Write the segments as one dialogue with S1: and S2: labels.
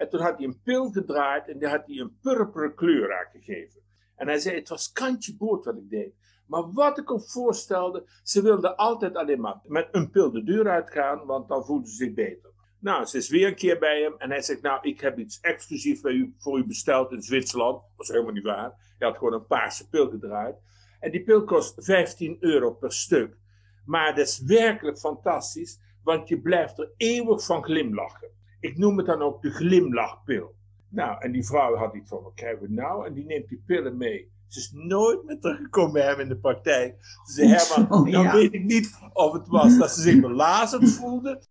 S1: En toen had hij een pil gedraaid en die had hij een purperen kleur aangegeven. En hij zei, het was kantje boord wat ik deed. Maar wat ik hem voorstelde, ze wilde altijd alleen maar met een pil de deur uitgaan, want dan voelde ze zich beter. Nou, ze is weer een keer bij hem en hij zegt, nou, ik heb iets exclusief bij u, voor u besteld in Zwitserland. Dat was helemaal niet waar. Hij had gewoon een paarse pil gedraaid. En die pil kost 15 euro per stuk. Maar dat is werkelijk fantastisch, want je blijft er eeuwig van glimlachen. Ik noem het dan ook de glimlachpil. Nou, en die vrouw had iets van, wat krijgen we nou? En die neemt die pillen mee. Ze is nooit meer teruggekomen bij hem in de praktijk. Ze zei, Herman, oh, dan weet ik niet of het was dat ze zich belazerd voelde.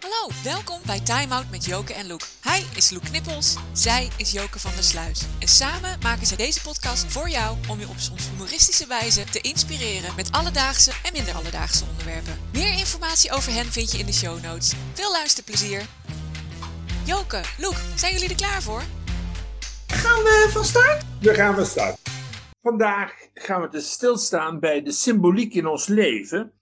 S2: Hallo, welkom bij Time Out met Joke en Loek. Hij is Loek Knippels, zij is Joke van der Sluis. En samen maken ze deze podcast voor jou om je op soms humoristische wijze te inspireren met alledaagse en minder alledaagse onderwerpen. Meer informatie over hen vind je in de show notes. Veel luisterplezier! Joke, Loek, zijn jullie er klaar voor?
S3: Gaan we van start?
S1: We gaan van start. Vandaag gaan we dus stilstaan bij de symboliek in ons leven.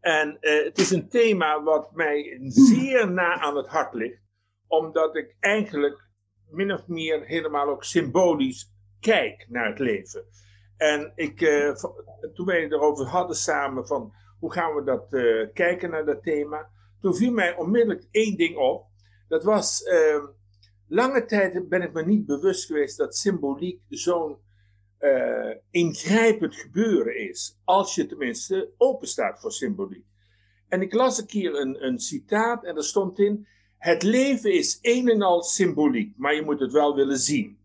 S1: En uh, het is een thema wat mij zeer na aan het hart ligt, omdat ik eigenlijk min of meer helemaal ook symbolisch kijk naar het leven. En ik, uh, toen wij erover hadden samen van hoe gaan we dat uh, kijken naar dat thema, toen viel mij onmiddellijk één ding op. Dat was, ehm, lange tijd ben ik me niet bewust geweest dat symboliek zo'n uh, ingrijpend gebeuren is. Als je tenminste open staat voor symboliek. En ik las een keer een, een citaat en er stond in: Het leven is een en al symboliek, maar je moet het wel willen zien.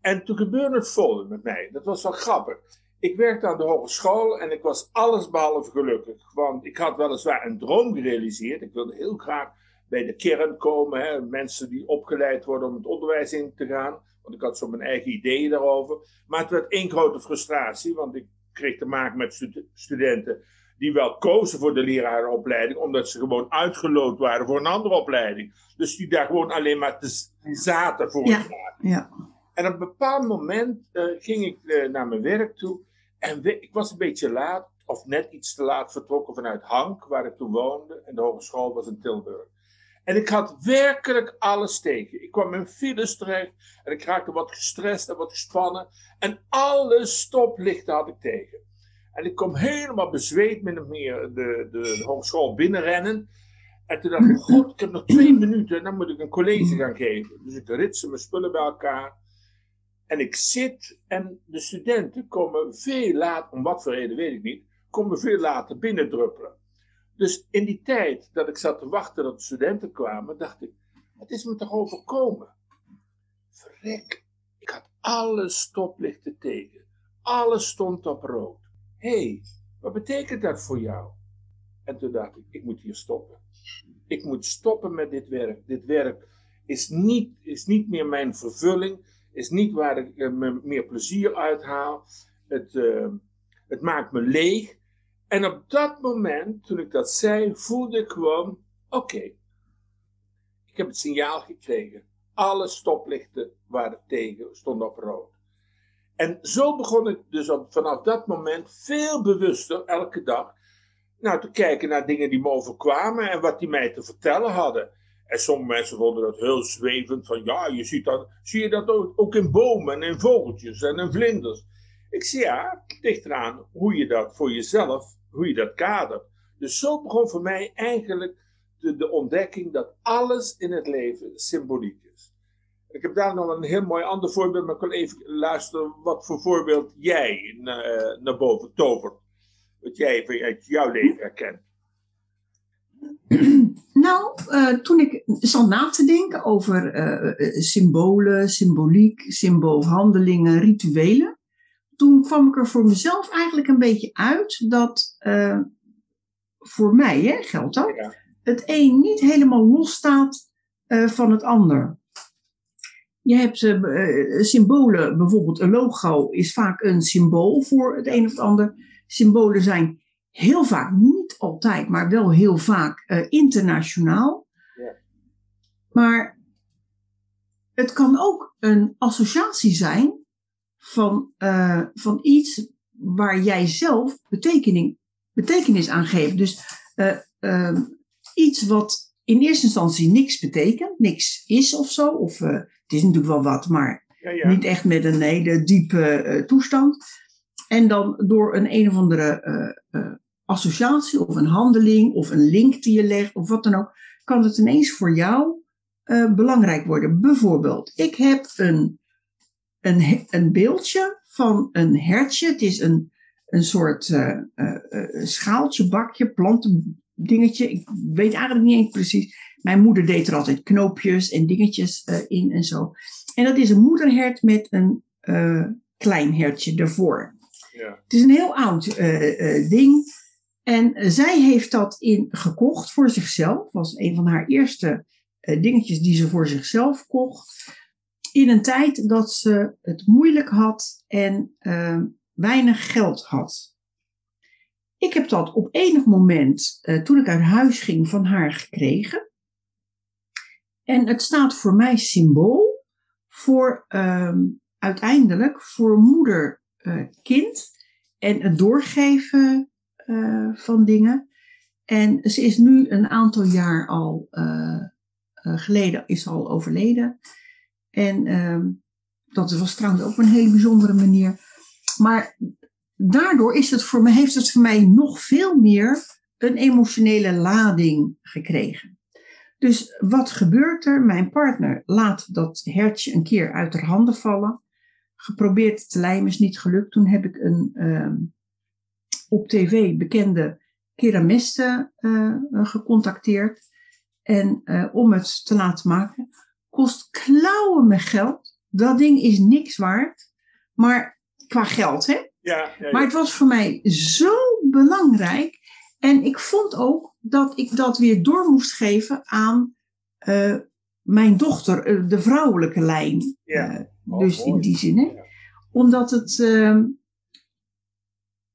S1: En toen gebeurde het volgende met mij. Dat was wel grappig. Ik werkte aan de hogeschool en ik was allesbehalve gelukkig. Want ik had weliswaar een droom gerealiseerd. Ik wilde heel graag bij de kern komen. Hè, mensen die opgeleid worden om het onderwijs in te gaan. Want ik had zo mijn eigen ideeën daarover. Maar het werd één grote frustratie, want ik kreeg te maken met studenten die wel kozen voor de lerarenopleiding, omdat ze gewoon uitgeloot waren voor een andere opleiding. Dus die daar gewoon alleen maar te zaten voor
S3: ja, ja.
S1: En op een bepaald moment uh, ging ik uh, naar mijn werk toe en ik was een beetje laat, of net iets te laat vertrokken vanuit Hank, waar ik toen woonde. En de hogeschool was in Tilburg. En ik had werkelijk alles tegen. Ik kwam in files terecht en ik raakte wat gestrest en wat gespannen. En alle stoplichten had ik tegen. En ik kom helemaal bezweet min of meer de, de, de hogeschool binnenrennen. En toen dacht ik, god, ik heb nog twee minuten en dan moet ik een college gaan geven. Dus ik ritse mijn spullen bij elkaar. En ik zit en de studenten komen veel later, om wat voor reden weet ik niet, komen veel later binnendruppelen. Dus in die tijd dat ik zat te wachten dat de studenten kwamen, dacht ik, wat is me toch overkomen? Verrek, ik had alle stoplichten tegen. Alles stond op rood. Hé, hey, wat betekent dat voor jou? En toen dacht ik, ik moet hier stoppen. Ik moet stoppen met dit werk. Dit werk is niet, is niet meer mijn vervulling, is niet waar ik uh, me meer plezier uit haal. Het, uh, het maakt me leeg. En op dat moment, toen ik dat zei, voelde ik gewoon: oké, ik heb het signaal gekregen. Alle stoplichten waren tegen, stonden op rood. En zo begon ik dus vanaf dat moment veel bewuster elke dag nou, te kijken naar dingen die me overkwamen en wat die mij te vertellen hadden. En sommige mensen vonden dat heel zwevend, van ja, je ziet dat, zie je dat ook, ook in bomen en in vogeltjes en in vlinders. Ik zie ja, het ligt eraan hoe je dat voor jezelf hoe je dat kadert. Dus zo begon voor mij eigenlijk de, de ontdekking dat alles in het leven symboliek is. Ik heb daar nog een heel mooi ander voorbeeld, maar ik wil even luisteren wat voor voorbeeld jij naar, naar boven tovert. Wat jij uit jouw leven herkent.
S3: Nou, uh, toen ik zat na te denken over uh, symbolen, symboliek, symboolhandelingen, rituelen, toen kwam ik er voor mezelf eigenlijk een beetje uit dat uh, voor mij hè, geldt dat, het een niet helemaal los staat uh, van het ander. Je hebt uh, symbolen, bijvoorbeeld een logo is vaak een symbool voor het een of het ander. Symbolen zijn heel vaak, niet altijd, maar wel heel vaak internationaal. Ja. Maar het kan ook een associatie zijn van, uh, van iets waar jij zelf betekenis, betekenis aan geeft. Dus uh, uh, iets wat in eerste instantie niks betekent, niks is of zo. Of uh, het is natuurlijk wel wat, maar
S1: Ja, ja.
S3: niet echt met een hele diepe eh, toestand. En dan door een een of andere eh, eh, associatie of een handeling of een link die je legt of wat dan ook, kan het ineens voor jou eh, belangrijk worden. Bijvoorbeeld, ik heb een, een, een beeldje van een hertje. Het is een, een soort eh, eh, eh, schaaltje, bakje, plantendingetje. Ik weet eigenlijk niet eens precies. Mijn moeder deed er altijd knoopjes en dingetjes in en zo. En dat is een moederhert met een klein hertje ervoor.
S1: Ja.
S3: Het is een heel oud ding. En zij heeft dat in, gekocht voor zichzelf. was een van haar eerste dingetjes die ze voor zichzelf kocht. In een tijd dat ze het moeilijk had en eh, weinig geld had. Ik heb dat op enig moment, eh, toen ik uit huis ging, van haar gekregen. En het staat voor mij symbool voor ehm, uiteindelijk voor moeder eh, kind en het doorgeven van dingen. En ze is nu een aantal jaar al geleden is al overleden. En ehm, dat was trouwens ook een hele bijzondere manier. Maar daardoor is het voor me, heeft het voor mij nog veel meer een emotionele lading gekregen. Dus wat gebeurt er? Mijn partner laat dat hertje een keer uit haar handen vallen geprobeerd te lijmen, is niet gelukt. Toen heb ik een ehm, op tv bekende keramiste eh, gecontacteerd. En eh, om het te laten maken, kost klauwen met geld. Dat ding is niks waard. Maar qua geld, hè?
S1: Ja, ja, ja.
S3: Maar het was voor mij zo belangrijk. En ik vond ook dat ik dat weer door moest geven aan eh, mijn dochter, eh, de vrouwelijke lijn.
S1: Ja.
S3: Eh,
S1: Oh,
S3: dus in die zin, hè? Omdat het. ehm,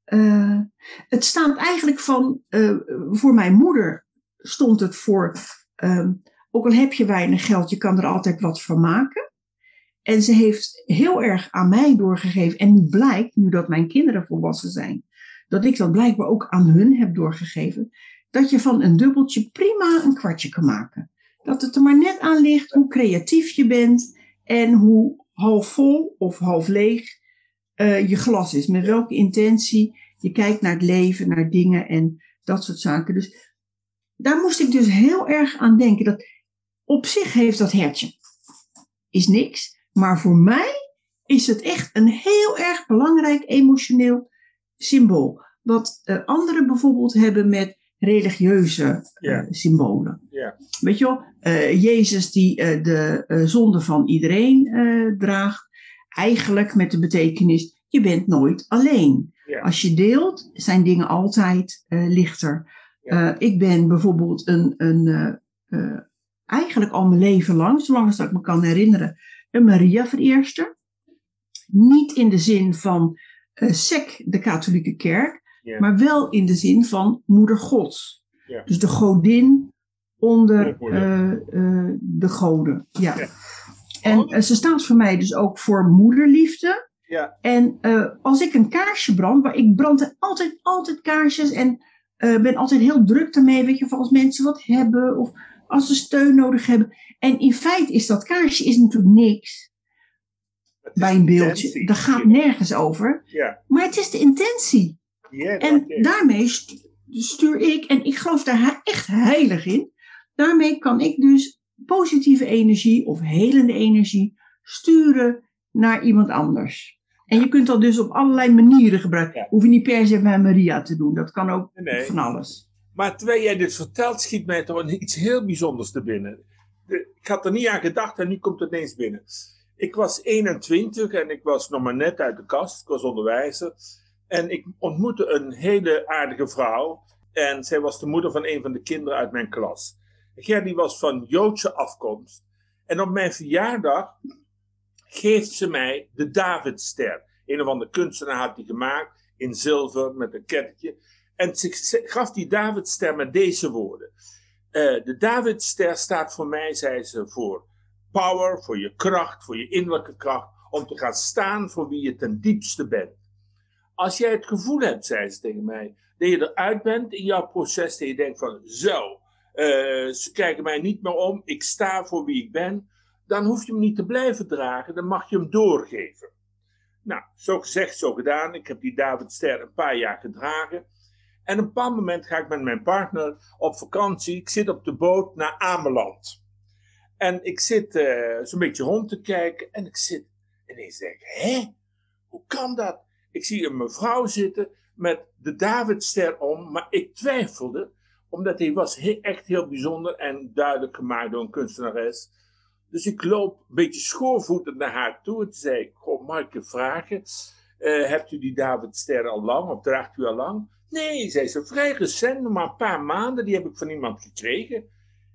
S3: eh, het staat eigenlijk van. voor mijn moeder stond het voor. ehm, ook al heb je weinig geld, je kan er altijd wat van maken. En ze heeft heel erg aan mij doorgegeven. En blijkt, nu dat mijn kinderen volwassen zijn, dat ik dat blijkbaar ook aan hun heb doorgegeven. Dat je van een dubbeltje prima een kwartje kan maken. Dat het er maar net aan ligt hoe creatief je bent en hoe half vol of half leeg eh, je glas is. Met welke intentie je kijkt naar het leven, naar dingen en dat soort zaken. Dus daar moest ik dus heel erg aan denken. Dat op zich heeft dat hertje is niks. Maar voor mij is het echt een heel erg belangrijk emotioneel symbool. Wat eh, anderen bijvoorbeeld hebben met religieuze eh, symbolen. Weet je wel, eh, Jezus die de zonde van iedereen draagt. Eigenlijk met de betekenis, je bent nooit alleen. Als je deelt, zijn dingen altijd lichter. Ik ben bijvoorbeeld een, een eigenlijk al mijn leven lang, zolang als dat ik me kan herinneren, een Maria-vereerster. Niet in de zin van eh sec, de katholieke kerk, maar wel in de zin van moeder gods.
S1: Ja.
S3: Dus de godin onder eh, eh, de goden. Ja. En
S1: Oh.
S3: ze staat voor mij dus ook voor moederliefde.
S1: Ja.
S3: En als ik een kaarsje brand, waar ik brand altijd, altijd kaarsjes en ben altijd heel druk daarmee, weet je, of als mensen wat hebben of als ze steun nodig hebben. En in feite is dat kaarsje is natuurlijk niks
S1: is
S3: bij een beeldje. Dat gaat nergens over.
S1: Ja,
S3: Maar het is de intentie.
S1: ja
S3: En daarmee stu- stuur ik, en ik geloof daar echt heilig in, daarmee kan ik dus positieve energie of helende energie sturen naar iemand anders. En je kunt dat dus op allerlei manieren gebruiken.
S1: Ja.
S3: Hoef je niet per se bij Maria te doen. Dat kan ook
S1: Nee.
S3: van alles.
S1: Maar terwijl jij dit vertelt, schiet mij toch iets heel bijzonders te binnen. Ik had er niet aan gedacht en nu komt het ineens binnen. Ik was 21 en ik was nog maar net uit de kast. Ik was onderwijzer. En ik ontmoette een hele aardige vrouw. En zij was de moeder van een van de kinderen uit mijn klas. Gerdy was van Joodse afkomst. En op mijn verjaardag geeft ze mij de Davidster. Een of andere kunstenaar had die gemaakt in zilver met een kettetje. En ze gaf die Davidster met deze woorden. Eh, de Davidster staat voor mij, zei ze, voor power, voor je kracht, voor je innerlijke kracht. Om te gaan staan voor wie je ten diepste bent. Als jij het gevoel hebt, zei ze tegen mij, dat je eruit bent in jouw proces, dat je denkt van zo, eh, ze kijken mij niet meer om, ik sta voor wie ik ben, dan hoef je hem niet te blijven dragen, dan mag je hem doorgeven. Nou, zo gezegd, zo gedaan. Ik heb die David Ster een paar jaar gedragen. En op een bepaald moment ga ik met mijn partner op vakantie. Ik zit op de boot naar Ameland. En ik zit uh, zo'n beetje rond te kijken. En ik zit ineens denk hé? Hoe kan dat? Ik zie een mevrouw zitten met de Davidster om. Maar ik twijfelde, omdat hij was echt heel bijzonder en duidelijk gemaakt door een kunstenares. Dus ik loop een beetje schoorvoetend naar haar toe. En toen zei ik, goh, mag ik je vragen? Uh, hebt u die Davidster al lang of draagt u al lang? Nee, zei ze, vrij recent, nog maar een paar maanden. Die heb ik van iemand gekregen.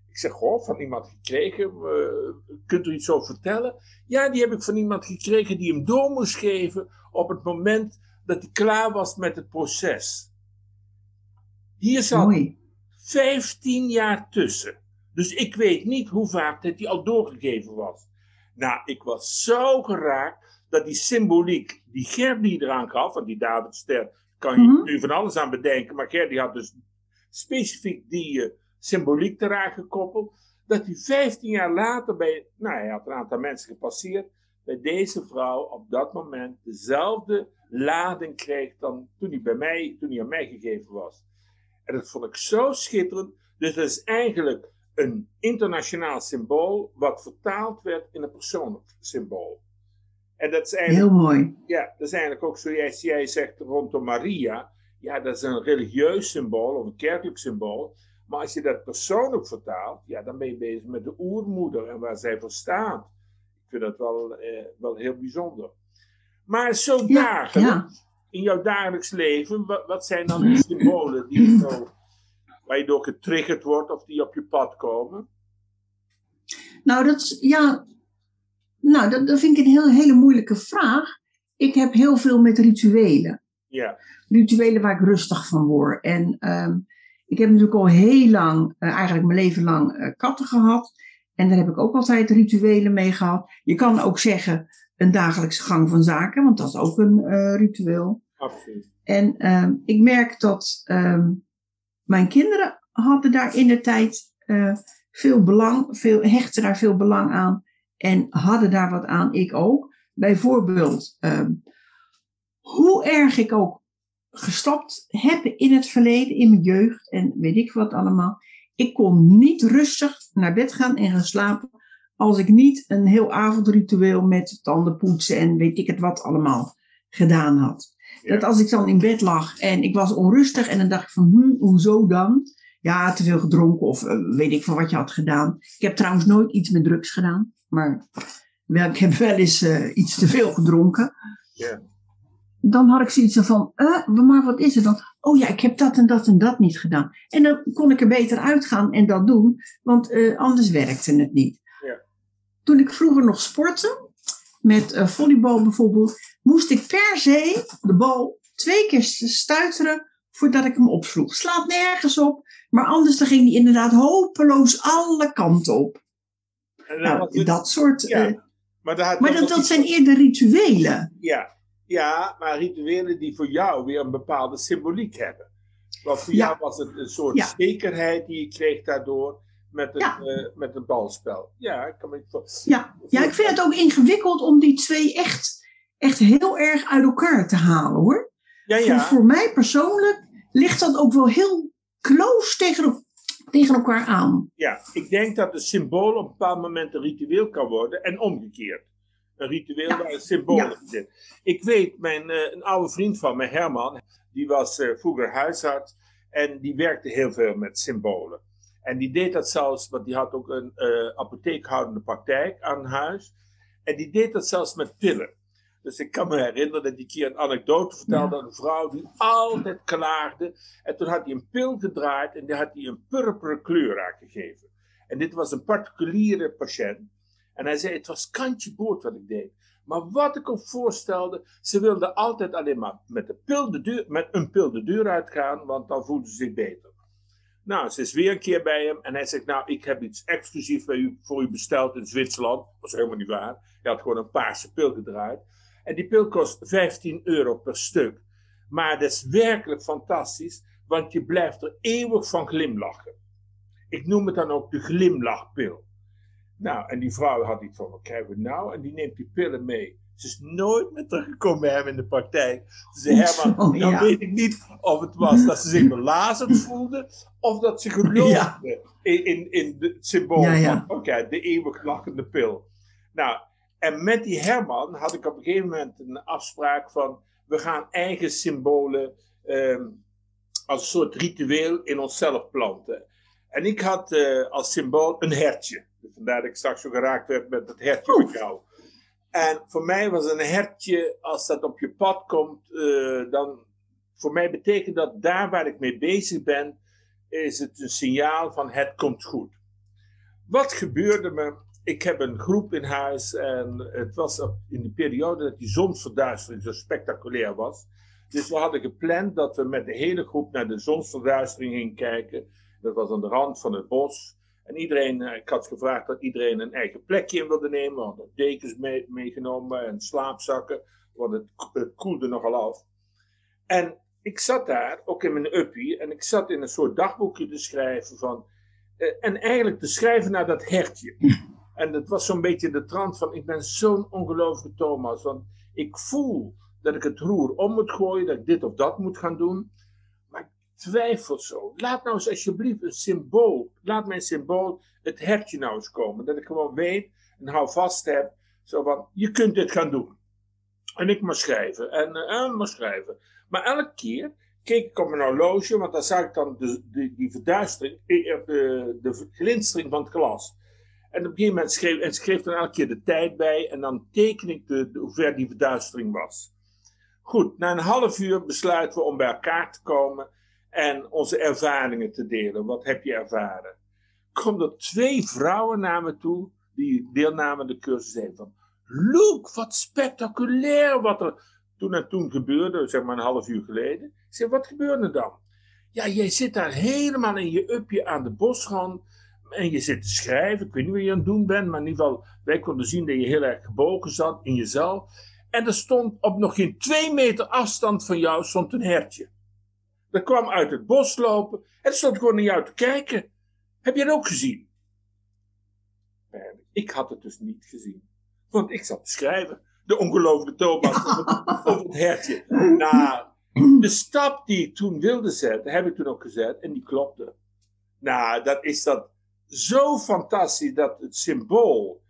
S1: Ik zeg, goh, van iemand gekregen. Uh, kunt u iets over vertellen? Ja, die heb ik van iemand gekregen die hem door moest geven op het moment dat hij klaar was met het proces. Hier zat Mooi. 15 jaar tussen. Dus ik weet niet hoe vaak dat hij al doorgegeven was. Nou, ik was zo geraakt dat die symboliek die Gerdy eraan gaf, want die David Ster kan je mm nu van alles aan bedenken, maar Gerdy had dus specifiek die uh, symboliek eraan gekoppeld, dat hij 15 jaar later bij, nou hij had een aantal mensen gepasseerd, bij deze vrouw op dat moment dezelfde lading kreeg dan toen hij bij mij, toen hij aan mij gegeven was. En dat vond ik zo schitterend. Dus dat is eigenlijk een internationaal symbool wat vertaald werd in een persoonlijk symbool. En dat is eigenlijk,
S3: Heel mooi.
S1: Ja, dat is eigenlijk ook zoals jij zegt rondom Maria. Ja, dat is een religieus symbool of een kerkelijk symbool. Maar als je dat persoonlijk vertaalt, ja, dan ben je bezig met de oermoeder en waar zij voor staat. Ik vind dat wel, eh, wel heel bijzonder. Maar zo in jouw dagelijks leven, wat, wat zijn dan de symbolen die zo waar je door getriggerd wordt of die op je pad komen?
S3: Nou, dat, ja, nou, dat, dat vind ik een heel, hele moeilijke vraag. Ik heb heel veel met rituelen.
S1: Ja.
S3: Rituelen waar ik rustig van word. En ehm, ik heb natuurlijk al heel lang, uh, eigenlijk mijn leven lang, uh, katten gehad. En daar heb ik ook altijd rituelen mee gehad. Je kan ook zeggen een dagelijkse gang van zaken, want dat is ook een uh, ritueel.
S1: Absoluut.
S3: En ehm, ik merk dat ehm, mijn kinderen hadden daar in de tijd veel belang, veel, hechten daar veel belang aan en hadden daar wat aan, ik ook. Bijvoorbeeld, uh, hoe erg ik ook gestapt heb in het verleden, in mijn jeugd en weet ik wat allemaal. Ik kon niet rustig naar bed gaan en gaan slapen als ik niet een heel avondritueel met tanden poetsen en weet ik het wat allemaal gedaan had. Dat als ik dan in bed lag en ik was onrustig en dan dacht ik van, hm, hoezo dan? Ja, te veel gedronken of uh, weet ik van wat je had gedaan. Ik heb trouwens nooit iets met drugs gedaan, maar wel, ik heb wel eens uh, iets te veel gedronken.
S1: Ja.
S3: Dan had ik zoiets van, uh, maar wat is het dan? Oh ja, ik heb dat en dat en dat niet gedaan. En dan kon ik er beter uitgaan en dat doen, want anders werkte het niet.
S1: Ja.
S3: Toen ik vroeger nog sportte, met volleybal bijvoorbeeld, moest ik per se de bal twee keer stuiteren voordat ik hem opsloeg. Slaat nergens op, maar anders dan ging die inderdaad hopeloos alle kanten op. Nou, dat soort.
S1: Ja,
S3: uh,
S1: maar dat,
S3: maar dat, dat zijn eerder rituelen.
S1: Ja, ja, maar rituelen die voor jou weer een bepaalde symboliek hebben. Want voor ja. jou was het een soort ja. zekerheid die je kreeg daardoor met het, ja. uh, met het balspel. Ja, ik kan me
S3: ja. ja, ik vind het ook ingewikkeld om die twee echt, echt heel erg uit elkaar te halen hoor.
S1: Ja, ja.
S3: Voor, voor mij persoonlijk ligt dat ook wel heel close tegen, tegen elkaar aan.
S1: Ja, ik denk dat een symbool op een bepaald moment een ritueel kan worden en omgekeerd. Een ritueel ja. waar een symbool ja. in zit. Ik weet, mijn, uh, een oude vriend van me, Herman, die was uh, vroeger huisarts en die werkte heel veel met symbolen. En die deed dat zelfs, want die had ook een uh, apotheekhoudende praktijk aan huis. En die deed dat zelfs met pillen. Dus ik kan me herinneren dat hij een keer een anekdote vertelde aan een vrouw die altijd klaagde. En toen had hij een pil gedraaid en die had hij een purperen kleur aangegeven. En dit was een particuliere patiënt. En hij zei, het was kantje boord wat ik deed. Maar wat ik ook voorstelde, ze wilde altijd alleen maar met, de pil de deur, met een pil de deur uitgaan, want dan voelde ze zich beter. Nou, ze is weer een keer bij hem en hij zegt, nou, ik heb iets exclusief bij u, voor u besteld in Zwitserland. Dat was helemaal niet waar. Hij had gewoon een paarse pil gedraaid. En die pil kost 15 euro per stuk. Maar dat is werkelijk fantastisch, want je blijft er eeuwig van glimlachen. Ik noem het dan ook de glimlachpil. Nou, en die vrouw had iets van, wat krijgen we nou? En die neemt die pillen mee. Ze is nooit meer teruggekomen bij hem in de praktijk. Ze zei, Herman,
S3: Oh,
S1: dan
S3: ja.
S1: weet ik niet of het was dat ze zich belazerd voelde, of dat ze geloofde
S3: Ja.
S1: in, in, het symbool
S3: Ja, ja.
S1: van, oké, de eeuwig lachende pil. Nou, en met die Herman had ik op een gegeven moment een afspraak van, we gaan eigen symbolen ehm, als een soort ritueel in onszelf planten. En ik had eh, als symbool een hertje. Vandaar dat ik straks zo geraakt werd met het hertje van jou. En voor mij was een hertje, als dat op je pad komt, eh, dan voor mij betekent dat daar waar ik mee bezig ben, is het een signaal van het komt goed. Wat gebeurde me? Ik heb een groep in huis en het was in de periode dat die zonsverduistering zo spectaculair was. Dus we hadden gepland dat we met de hele groep naar de zonsverduistering gingen kijken. Dat was aan de rand van het bos. En iedereen, eh, ik had gevraagd dat iedereen een eigen plekje in wilde nemen. We hadden dekens mee, meegenomen en slaapzakken, want het, het koelde nogal af. En ik zat daar, ook in mijn uppie, en ik zat in een soort dagboekje te schrijven van... eh, en eigenlijk te schrijven naar dat hertje. En dat was zo'n beetje de trant van, ik ben zo'n ongelooflijke Thomas, want ik voel dat ik het roer om moet gooien, dat ik dit of dat moet gaan doen. Maar ik twijfel zo. Laat nou eens alsjeblieft een symbool, laat mijn symbool het hertje nou eens komen. Dat ik gewoon weet en hou vast heb, zo van, je kunt dit gaan doen. En ik maar schrijven en, eh, en maar schrijven. Maar elke keer keek ik op mijn horloge, want dan zag ik dan de, de, die verduistering, eh, eh, de, de glinstering van het glas. En op een gegeven moment schreef, en schreef dan elke keer de tijd bij en dan teken ik de, hoe ver die verduistering was. Goed, na een half uur besluiten we om bij elkaar te komen en onze ervaringen te delen. Wat heb je ervaren? Komen er twee vrouwen naar me toe die deelnamen de cursus zeiden van... Luke, wat spectaculair wat er toen en toen gebeurde, zeg maar een half uur geleden. Ik zei, wat gebeurde dan? Ja, jij zit daar helemaal in je upje aan de bosrand en je zit te schrijven. Ik weet niet wat je aan het doen bent, maar in ieder geval, wij konden zien dat je heel erg gebogen zat in jezelf. En er stond op nog geen twee meter afstand van jou stond een hertje. Dat kwam uit het bos lopen en stond gewoon naar jou te kijken. Heb je het ook gezien? Ik had het dus niet gezien. Want ik zat te schrijven. De ongelooflijke Thomas over het hertje. Nou, de stap die ik toen wilde zetten, heb ik toen ook gezet en die klopte. Nou, dat is dat zo fantastisch dat het symbool,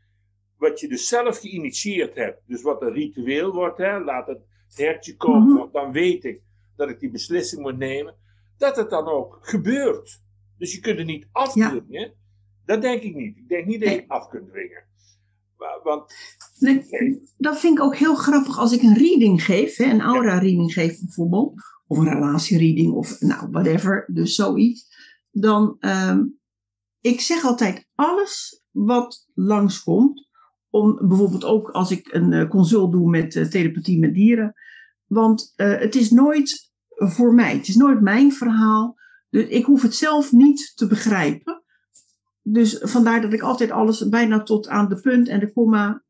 S1: wat je dus zelf geïnitieerd hebt, dus wat een ritueel wordt, hè, laat het hertje komen,
S3: Mhm.
S1: want dan weet ik dat ik die beslissing moet nemen, dat het dan ook gebeurt. Dus je kunt het niet afdwingen. Dat denk ik niet. Ik denk niet dat je het af kunt dwingen. Want,
S3: Nee, dat vind ik ook heel grappig als ik een reading geef, hè, een aura-reading geef bijvoorbeeld, of een relatiereading of nou, whatever, dus zoiets. Dan, ehm, ik zeg altijd alles wat langskomt, om bijvoorbeeld ook als ik een eh, consult doe met eh, telepathie met dieren, want eh, het is nooit voor mij, het is nooit mijn verhaal, dus ik hoef het zelf niet te begrijpen. Dus vandaar dat ik altijd alles bijna tot aan de punt en de komma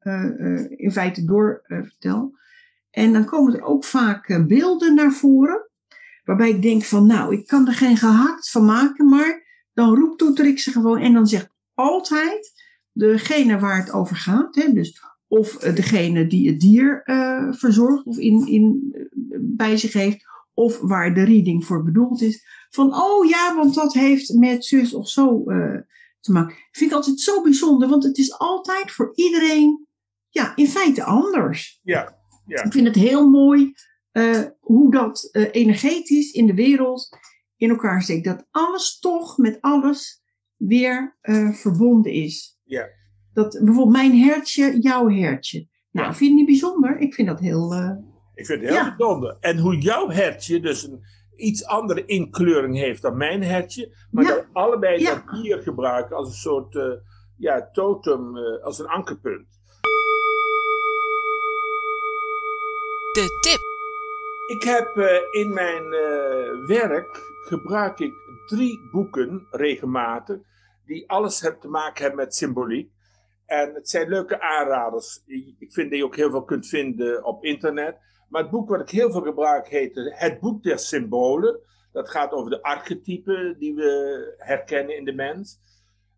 S3: in feite door vertel. En dan komen er ook vaak beelden naar voren. Waarbij ik denk van nou, ik kan er geen gehakt van maken. Maar dan roeptoeter ik ze gewoon. En dan zegt altijd degene waar het over gaat. Hè, dus of eh, degene die het dier eh, verzorgt of in, in, eh, bij zich heeft. Of waar de reading voor bedoeld is. Van oh ja, want dat heeft met zus of zo te maken. Vind ik altijd zo bijzonder, want het is altijd voor iedereen, ja, in feite anders.
S1: ja, ja.
S3: Ik vind het heel mooi hoe dat energetisch in de wereld in elkaar steekt. Dat alles toch met alles weer eh, verbonden is.
S1: Ja.
S3: Dat bijvoorbeeld mijn hertje, jouw hertje. Nou,
S1: Ja.
S3: vind je het niet bijzonder? Ik vind dat heel. eh,
S1: Ik vind het heel
S3: Ja.
S1: bijzonder. En hoe jouw hertje dus een iets andere inkleuring heeft dan mijn hertje. Maar
S3: Ja.
S1: dat allebei
S3: Ja.
S1: dat dier gebruiken als een soort eh, ja, totem, eh, als een ankerpunt.
S2: De tip.
S1: Ik heb eh, in mijn eh, werk gebruik ik drie boeken regelmatig die alles hebben te maken hebben met symboliek. En het zijn leuke aanraders. Ik vind dat je ook heel veel kunt vinden op internet. Maar het boek wat ik heel veel gebruik heet Het Boek der Symbolen. Dat gaat over de archetypen die we herkennen in de mens.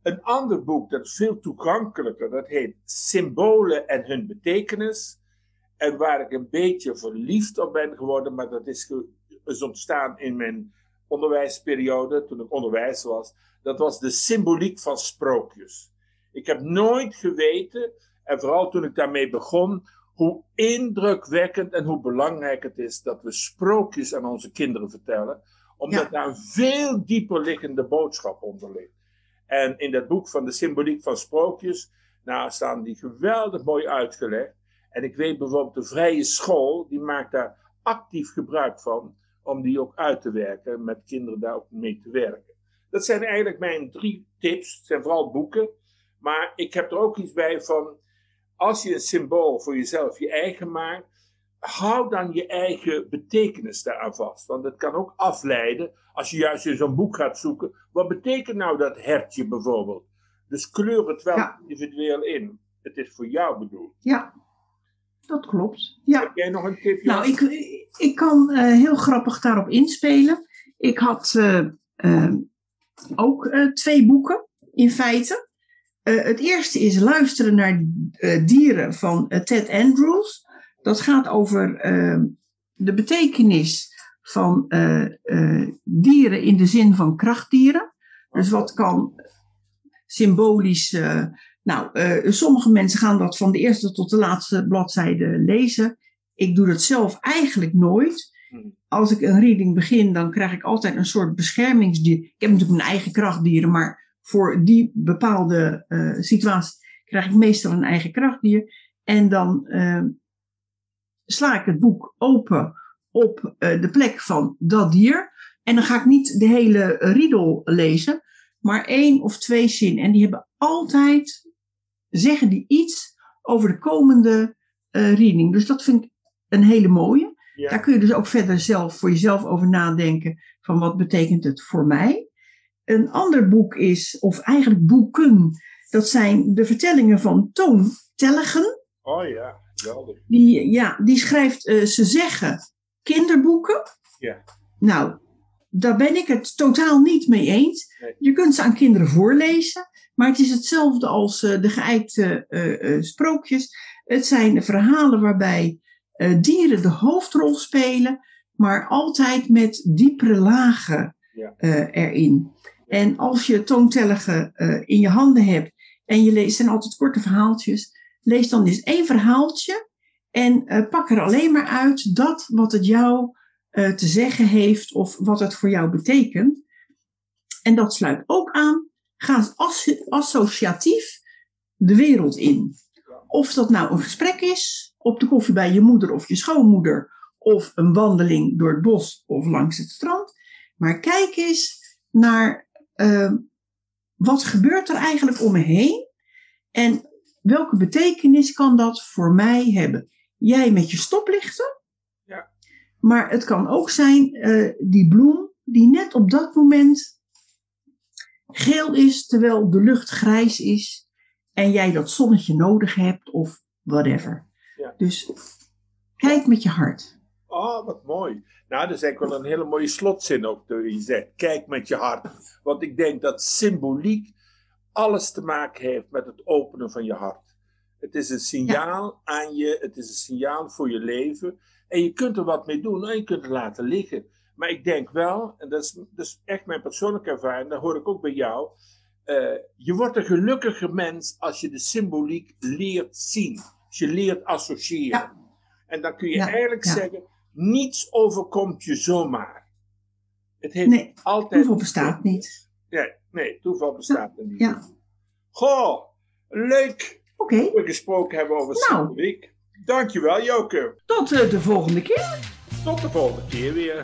S1: Een ander boek, dat is veel toegankelijker, dat heet Symbolen en hun betekenis. En waar ik een beetje verliefd op ben geworden, maar dat is, is ontstaan in mijn onderwijsperiode, toen ik onderwijzer was. Dat was de symboliek van sprookjes. Ik heb nooit geweten, en vooral toen ik daarmee begon, hoe indrukwekkend en hoe belangrijk het is dat we sprookjes aan onze kinderen vertellen, omdat daar een veel dieper liggende boodschap onder ligt. En in dat boek van de symboliek van sprookjes, nou, staan die geweldig mooi uitgelegd. En ik weet bijvoorbeeld de vrije school, die maakt daar actief gebruik van, om die ook uit te werken, met kinderen daar ook mee te werken. Dat zijn eigenlijk mijn drie tips. Het zijn vooral boeken. Maar ik heb er ook iets bij van, als je een symbool voor jezelf je eigen maakt, hou dan je eigen betekenis daaraan vast. Want het kan ook afleiden als je juist in zo'n boek gaat zoeken. Wat betekent nou dat hertje bijvoorbeeld? Dus kleur het wel individueel in. Het is voor jou bedoeld.
S3: Ja, dat klopt. Ja.
S1: Heb jij nog een tip?
S3: Nou, ik, ik kan uh, heel grappig daarop inspelen. Ik had uh, uh, ook twee boeken, in feite. het eerste is Luisteren naar dieren van Ted Andrews. Dat gaat over de betekenis van dieren in de zin van krachtdieren. Dus wat kan symbolisch nou, uh, sommige mensen gaan dat van de eerste tot de laatste bladzijde lezen. Ik doe dat zelf eigenlijk nooit. Hmm. Als ik een reading begin, dan krijg ik altijd een soort beschermingsdier. Ik heb natuurlijk mijn eigen krachtdieren, maar voor die bepaalde uh, situatie krijg ik meestal een eigen krachtdier. En dan uh, sla ik het boek open op de plek van dat dier. En dan ga ik niet de hele riedel lezen, maar één of twee zinnen. En die hebben altijd zeggen die iets over de komende uh, reading. Dus dat vind ik een hele mooie. Daar kun je dus ook verder zelf voor jezelf over nadenken van wat betekent het voor mij. Een ander boek is, of eigenlijk boeken, dat zijn de vertellingen van Toon Tellegen.
S1: Oh ja, geweldig.
S3: Die, ja, die schrijft, uh, ze zeggen, kinderboeken.
S1: Ja.
S3: Nou, daar ben ik het totaal niet mee eens. Je kunt ze aan kinderen voorlezen. Maar het is hetzelfde als uh, de geëikte uh, sprookjes. Het zijn verhalen waarbij dieren de hoofdrol spelen, maar altijd met diepere lagen erin. En als je toontellige in je handen hebt en je leest, zijn altijd korte verhaaltjes, lees dan eens één verhaaltje en pak er alleen maar uit dat wat het jou te zeggen heeft of wat het voor jou betekent. En dat sluit ook aan Ga associatief de wereld in. Of dat nou een gesprek is, op de koffie bij je moeder of je schoonmoeder, of een wandeling door het bos of langs het strand. Maar kijk eens naar uh, wat gebeurt er eigenlijk om me heen en welke betekenis kan dat voor mij hebben. Jij met je stoplichten. Maar het kan ook zijn uh, die bloem die net op dat moment geel is terwijl de lucht grijs is en jij dat zonnetje nodig hebt of whatever.
S1: Ja.
S3: Dus kijk met je hart.
S1: Oh, wat mooi. Nou, dat is eigenlijk wel een hele mooie slotzin ook, je zegt. Kijk met je hart. Want ik denk dat symboliek alles te maken heeft met het openen van je hart. Het is een signaal aan je, het is een signaal voor je leven. En je kunt er wat mee doen en je kunt het laten liggen. Maar ik denk wel, en dat is, dat is echt mijn persoonlijke ervaring, dat hoor ik ook bij jou. Uh, je wordt een gelukkiger mens als je de symboliek leert zien. Als je leert associëren.
S3: Ja.
S1: En dan kun je
S3: Ja,
S1: eigenlijk
S3: ja.
S1: zeggen, niets overkomt je zomaar. Het heeft
S3: Nee,
S1: altijd...
S3: Toeval bestaat niet.
S1: Nee, nee, toeval bestaat er niet.
S3: Ja,
S1: Goh, leuk
S3: oké.
S1: dat we gesproken hebben over
S3: Nou.
S1: symboliek. Dankjewel, Joke.
S3: Tot eh, de volgende keer.
S1: Tot de volgende keer weer.